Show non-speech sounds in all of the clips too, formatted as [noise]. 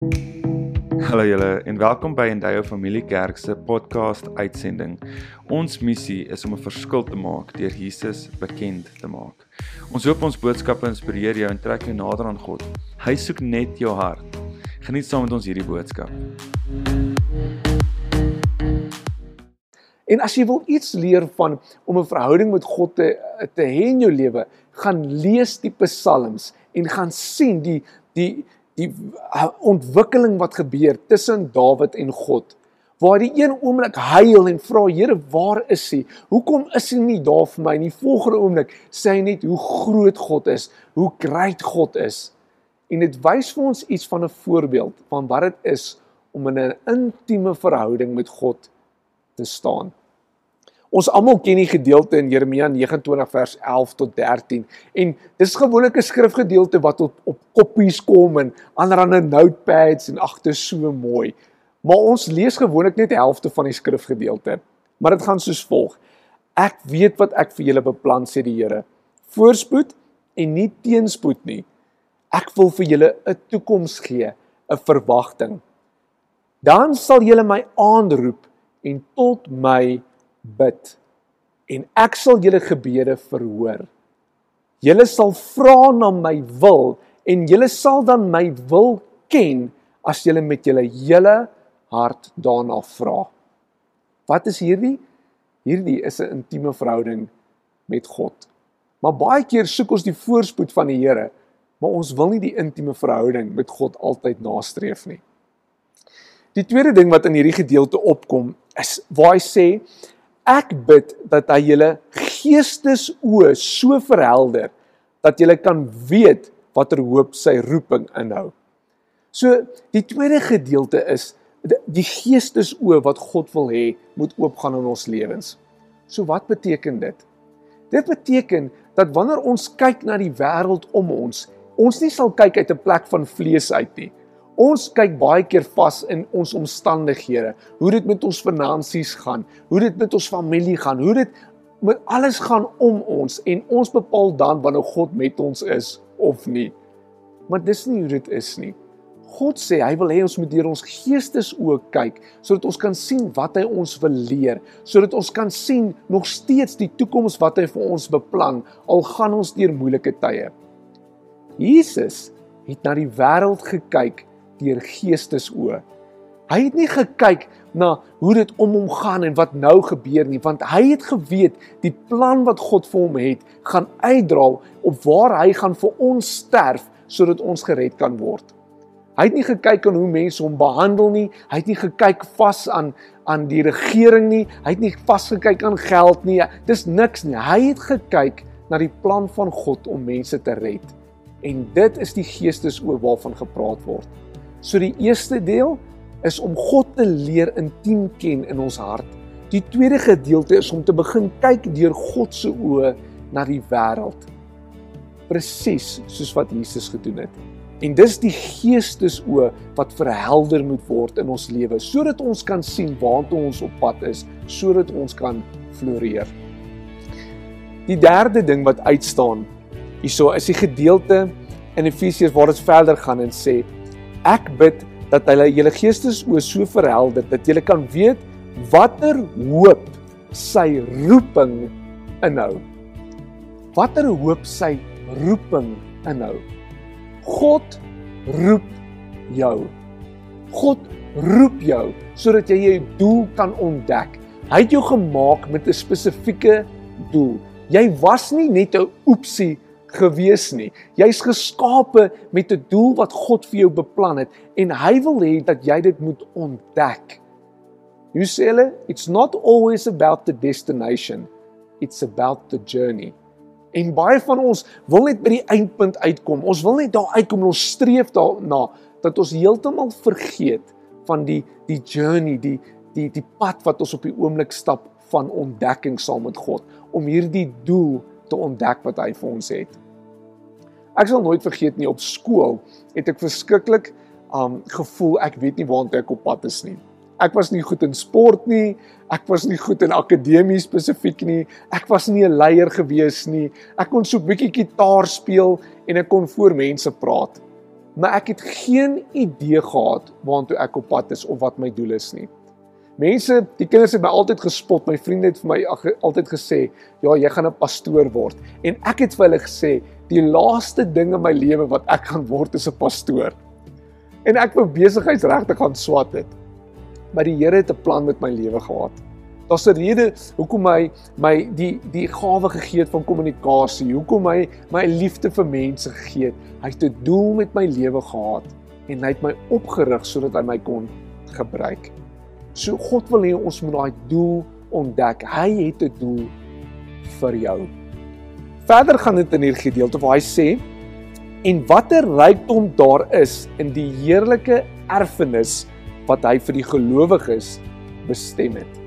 Hallo julle en welkom by Endeavour Familie Kerk se podcast uitsending. Ons missie is om 'n verskil te maak deur Jesus bekend te maak. Ons hoop ons boodskappe inspireer jou en trek jou nader aan God. Hy soek net jou hart. Geniet saam met ons hierdie boodskap. En as jy wil iets leer van om 'n verhouding met God te te hê in jou lewe, gaan lees die psalms en gaan sien die die die ontwikkeling wat gebeur tussen Dawid en God. Waar die een oomblik huil en vra Here, waar is U? Hoekom is U nie daar vir my nie? Volgende oomblik sê hy net hoe groot God is, hoe great God is. En dit wys vir ons iets van 'n voorbeeld van wat dit is om in 'n intieme verhouding met God te staan. Ons almal ken die gedeelte in Jeremia 29 vers 11 tot 13 en dis gewoonlik 'n skrifgedeelte wat op op koppies kom en ander notepads en agter so mooi. Maar ons lees gewoonlik net die helfte van die skrifgedeelte. Maar dit gaan soos volg: Ek weet wat ek vir julle beplan sê die Here. Voorspoed en nie teenspoed nie. Ek wil vir julle 'n toekoms gee, 'n verwagting. Dan sal julle my aanroep en tot my bid en ek sal julle gebede verhoor. Julle sal vra na my wil en julle sal dan my wil ken as julle met julle hele hart daarna vra. Wat is hierdie? Hierdie is 'n intieme verhouding met God. Maar baie keer soek ons die voorspoed van die Here, maar ons wil nie die intieme verhouding met God altyd nastreef nie. Die tweede ding wat in hierdie gedeelte opkom is waar hy sê Ek bid dat hy julle geestesoë so verhelder dat julle kan weet watter hoop sy roeping inhou. So die tweede gedeelte is die geestesoë wat God wil hê moet oopgaan in ons lewens. So wat beteken dit? Dit beteken dat wanneer ons kyk na die wêreld om ons, ons nie sal kyk uit 'n plek van vlees uit nie. Ons kyk baie keer vas in ons omstandighede, hoe dit met ons finansies gaan, hoe dit met ons familie gaan, hoe dit met alles gaan om ons en ons bepaal dan wanneer God met ons is of nie. Maar dis nie hoe dit is nie. God sê hy wil hê ons moet deur ons geestesoë kyk sodat ons kan sien wat hy ons wil leer, sodat ons kan sien nog steeds die toekoms wat hy vir ons beplan al gaan ons deur moeilike tye. Jesus het na die wêreld gekyk deur geestesoë. Hy het nie gekyk na hoe dit om hom gaan en wat nou gebeur nie, want hy het geweet die plan wat God vir hom het, gaan uitdra op waar hy gaan vir ons sterf sodat ons gered kan word. Hy het nie gekyk aan hoe mense hom behandel nie, hy het nie gekyk vas aan aan die regering nie, hy het nie vasgekyk aan geld nie. Dis niks nie. Hy het gekyk na die plan van God om mense te red. En dit is die geestesoë waarvan gepraat word. So die eerste deel is om God te leer intiem ken in ons hart. Die tweede gedeelte is om te begin kyk deur God se oë na die wêreld. Presies soos wat Jesus gedoen het. En dis die geestesoë wat verhelder moet word in ons lewe sodat ons kan sien waartoe ons op pad is, sodat ons kan floreer. Die derde ding wat uitstaan hierso is die gedeelte in Efesiërs waar dit verder gaan en sê Ek bid dat hulle julle geestesoë so verhelder dat julle kan weet watter hoop sy roeping inhou. Watter hoop sy roeping inhou. God roep jou. God roep jou sodat jy jou doel kan ontdek. Hy het jou gemaak met 'n spesifieke doel. Jy was nie net 'n oepsie gewees nie. Jy's geskape met 'n doel wat God vir jou beplan het en hy wil hê dat jy dit moet ontdek. You see, it's not always about the destination. It's about the journey. En baie van ons wil net by die eindpunt uitkom. Ons wil net daar uitkom en ons streef daarna dat ons heeltemal vergeet van die die journey, die die die pad wat ons op die oomblik stap van ontdekking saam met God om hierdie doel te ontdek wat hy vir ons het. Ek sal nooit vergeet nie op skool het ek verskriklik um gevoel ek weet nie waartoe ek op pad is nie. Ek was nie goed in sport nie, ek was nie goed in akademie spesifiek nie. Ek was nie 'n leier gewees nie. Ek kon so 'n bietjie gitaar speel en ek kon voor mense praat. maar ek het geen idee gehad waartoe ek op pad is of wat my doel is nie. Mense, die kinders het my altyd gespot. My vriende het vir my altyd gesê, "Ja, jy gaan 'n pastoor word." En ek het vir hulle gesê, "Die laaste ding in my lewe wat ek gaan word is 'n pastoor." En ek wou besigheidsregte gaan swat het. Maar die Here het 'n plan met my lewe gehad. Daar's 'n rede hoekom hy my die die gawe gegee het van kommunikasie, hoekom hy my liefde vir mense gegee het. Hy het 'n doel met my lewe gehad en hy het my opgerig sodat hy my kon gebruik. So God wil hê ons moet daai doel ontdek. Hy het 'n doel vir jou. Verder gaan dit in hierdie gedeelte waar hy sê en watter rykdom daar is in die heerlike erfenis wat hy vir die gelowiges bestem het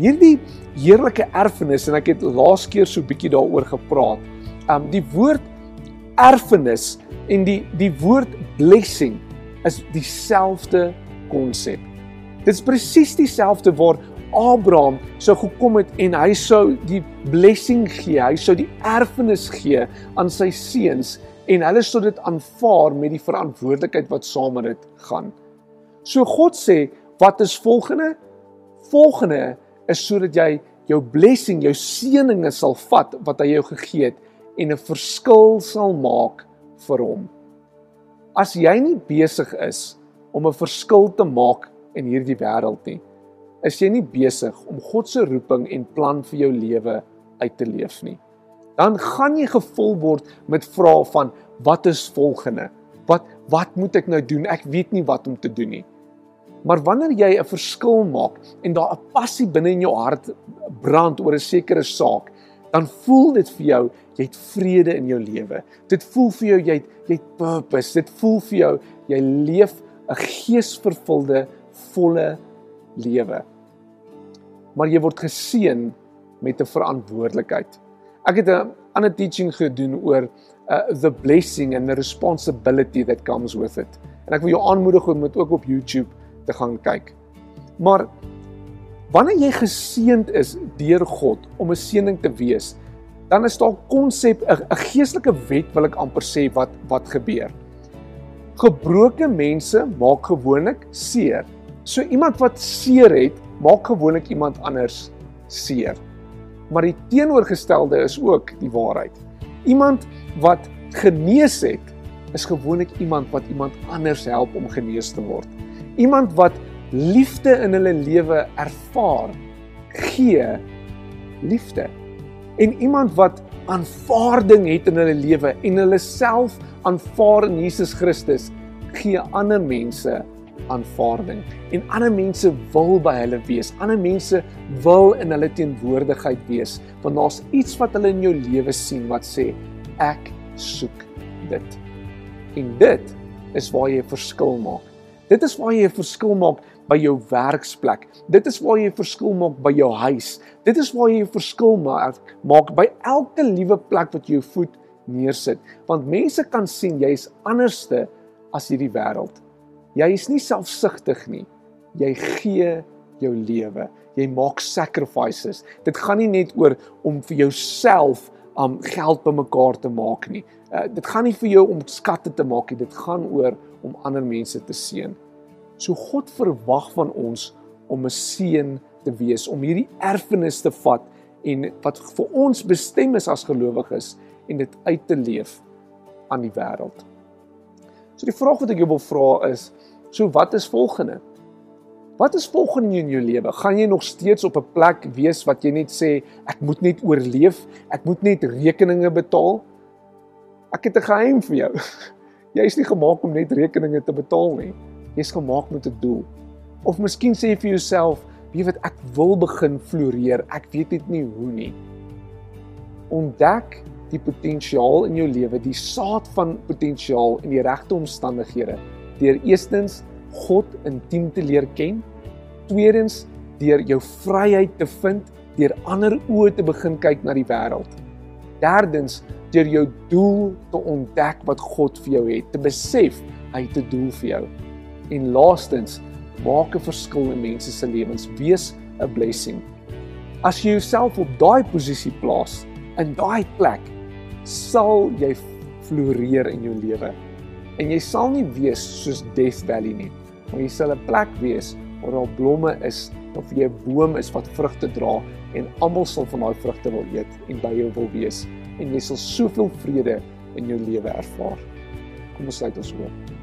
hierdie heerlike erfenis en ek het laas keer so bietjie daaroor gepraat. Um die woord erfenis en die die woord blessing is dieselfde konsep. Dit is presies dieselfde waar Abraham sou gekom het en hy sou die blessing gee, hy sou die erfenis gee aan sy seuns en hulle sou dit aanvaar met die verantwoordelikheid wat saam met dit gaan. So God sê, wat is volgende? Volgende is sodat jy jou blessing, jou seëninge sal vat wat hy jou gegee het en 'n verskil sal maak vir hom. As jy nie besig is om 'n verskil te maak in hierdie wêreld nie, is jy nie besig om God se roeping en plan vir jou lewe uit te leef nie. Dan gaan jy gevul word met vrae van wat is volgende? Wat wat moet ek nou doen? Ek weet nie wat om te doen nie. Maar wanneer jy 'n verskil maak en daar 'n passie binne in jou hart brand oor 'n sekere saak, dan voel dit vir jou jy het vrede in jou lewe. Dit voel vir jou jy het jy het purpose. Dit voel vir jou jy leef 'n geesvervulde, volle lewe. Maar jy word geseën met 'n verantwoordelikheid. Ek het 'n ander teaching gedoen oor uh, the blessing and the responsibility that comes with it. En ek wil jou aanmoedig om dit ook op YouTube te gaan kyk. Maar wanneer jy geseënd is deur God om 'n seëning te wees, dan is daar 'n konsep 'n geestelike wet wil ek amper sê wat wat gebeur. Gebroke mense maak gewoonlik seer. So iemand wat seer het, maak gewoonlik iemand anders seer. Maar die teenoorgestelde is ook die waarheid. Iemand wat genees het, is gewoonlik iemand wat iemand anders help om genees te word. Iemand wat liefde in hulle lewe ervaar, gee liefde. En iemand wat aanvaarding het in hulle lewe en hulle self aanvaar in Jesus Christus, gee ander mense aanvaarding. En ander mense wil by hulle wees. Ander mense wil in hulle teenwoordigheid wees, want daar's iets wat hulle in jou lewe sien wat sê ek soek dit. En dit is waar jy 'n verskil maak. Dit is waar jy 'n verskil maak by jou werksplek. Dit is waar jy 'n verskil maak by jou huis. Dit is waar jy 'n verskil maak maak by elke liewe plek wat jy jou voet neersit. Want mense kan sien jy is anderste as hierdie wêreld. Jy is nie selfsugtig nie. Jy gee jou lewe. Jy maak sacrifices. Dit gaan nie net oor om vir jouself om um, geld bymekaar te maak nie. Uh, dit gaan nie vir jou om skatte te maak nie. Dit gaan oor om ander mense te seën. So God verwag van ons om 'n seën te wees, om hierdie erfenis te vat en wat vir ons bestem is as gelowiges en dit uit te leef aan die wêreld. So die vraag wat ek jou wil vra is, so wat is volgende? Wat is volgende in jou lewe? Gaan jy nog steeds op 'n plek wees wat jy net sê ek moet net oorleef, ek moet net rekeninge betaal? Ek het 'n geheim vir jou. [laughs] Jy is nie gemaak om net rekeninge te betaal nie. Jy's gemaak met 'n doel. Of miskien sê jy vir jouself, "Wie weet ek wil begin floreer, ek weet net nie hoe nie." Ontdek die potensiaal in jou lewe, die saad van potensiaal in die regte omstandighede deur eerstens God intiem te leer ken, tweedens deur jou vryheid te vind, deur ander oë te begin kyk na die wêreld. Derdens deur jou doel te ontdek wat God vir jou het, te besef hy het 'n doel vir jou. En laastens, maak 'n verskil in mense se lewens, wees 'n blessing. As jy jouself op daai posisie plaas, in daai plek, sal jy floreer in jou lewe. En jy sal nie wees soos Death Valley nie. Maar jy sal 'n plek wees waar daar blomme is of jy 'n boom is wat vrugte dra en almal sal van daai vrugte wil eet en by jou wil wees en jy sal soveel vrede in jou lewe ervaar. Kom ons sluit ons oop.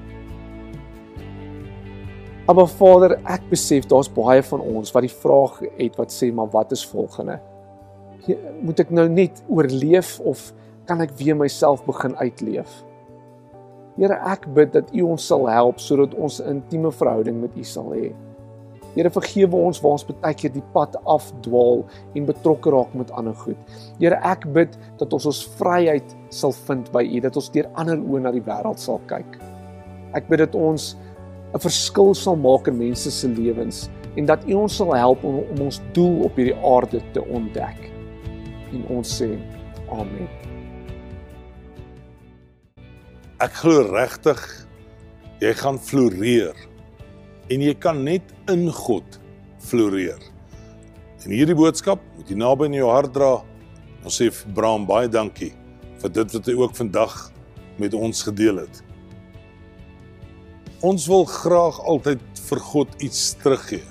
Maar Vader, ek besef daar's baie van ons wat die vraag het wat sê maar wat is volgende? Moet ek nou net oorleef of kan ek weer myself begin uitleef? Here, ek bid dat U ons sal help sodat ons 'n intieme verhouding met U sal hê. Here vergewe ons waar ons baie keer die pad afdwaal en betrokke raak met ander goed. Here, ek bid dat ons ons vryheid sal vind by U, dat ons deur ander oë na die wêreld sal kyk. Ek bid dat ons 'n verskil sal maak in mense se lewens en dat U ons sal help om, om ons doel op hierdie aarde te ontdek. En ons sê amen. Ek glo regtig jy gaan floreer en jy kan net in God floreer. En hierdie boodskap moet jy naby in jou hart dra. Ons sê vir Bram baie dankie vir dit wat hy ook vandag met ons gedeel het. Ons wil graag altyd vir God iets teruggee.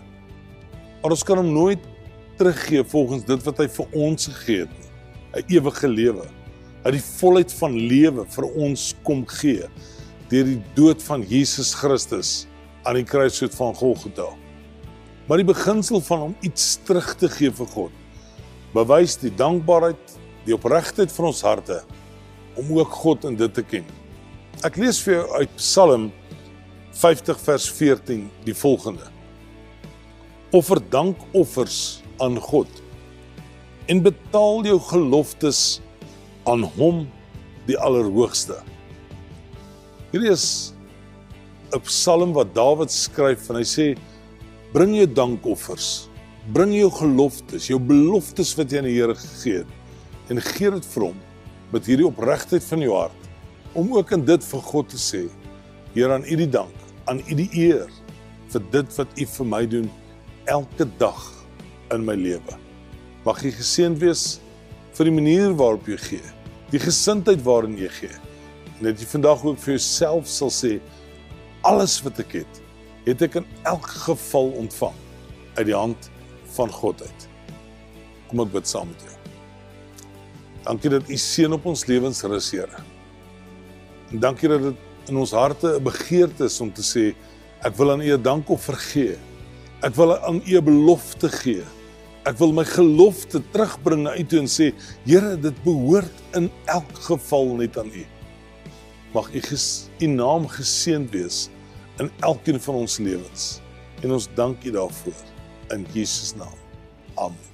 Maar ons kan hom nooit teruggee volgens dit wat hy vir ons gegee het nie. 'n Ewige lewe. Hy die volheid van lewe vir ons kom gee deur die dood van Jesus Christus aan die kruisvoet van Golgotha. Maar die beginsel van om iets terug te gee vir God bewys die dankbaarheid, die opregtheid van ons harte om ook God in dit te ken. Ek lees vir jou uit Psalm 50 vers 14 die volgende. Offer dankoffers aan God en betaal jou geloftes aan hom die allerhoogste. Hierdie is 'n psalm wat Dawid skryf en hy sê bring jou dankoffers, bring jou geloftes, jou beloftes wat jy aan die Here gegee het en gee dit vir hom met hierdie opregtheid van jou hart om ook in dit vir God te sê Here aan U die dank aan U die eer vir dit wat U vir my doen elke dag in my lewe. Mag jy geseënd wees vir die manier waarop jy gee, die gesindheid waarin jy gee. En dat jy vandag ook vir jouself sal sê alles wat ek het, het ek in elk geval ontvang uit die hand van God uit. Kom ek bid saam met jou. Dankie dat U seën op ons lewens rus, Here. En dankie dat dit in ons harte 'n begeerte is om te sê ek wil aan U dank of vergee. Ek wil aan U 'n belofte gee. Ek wil my gelofte terugbring na U toe en sê Here, dit behoort in elk geval net aan U. Mag U U naam geseënd wees in elkeen van ons lewens. En ons dank U daarvoor in Jesus naam. Amen.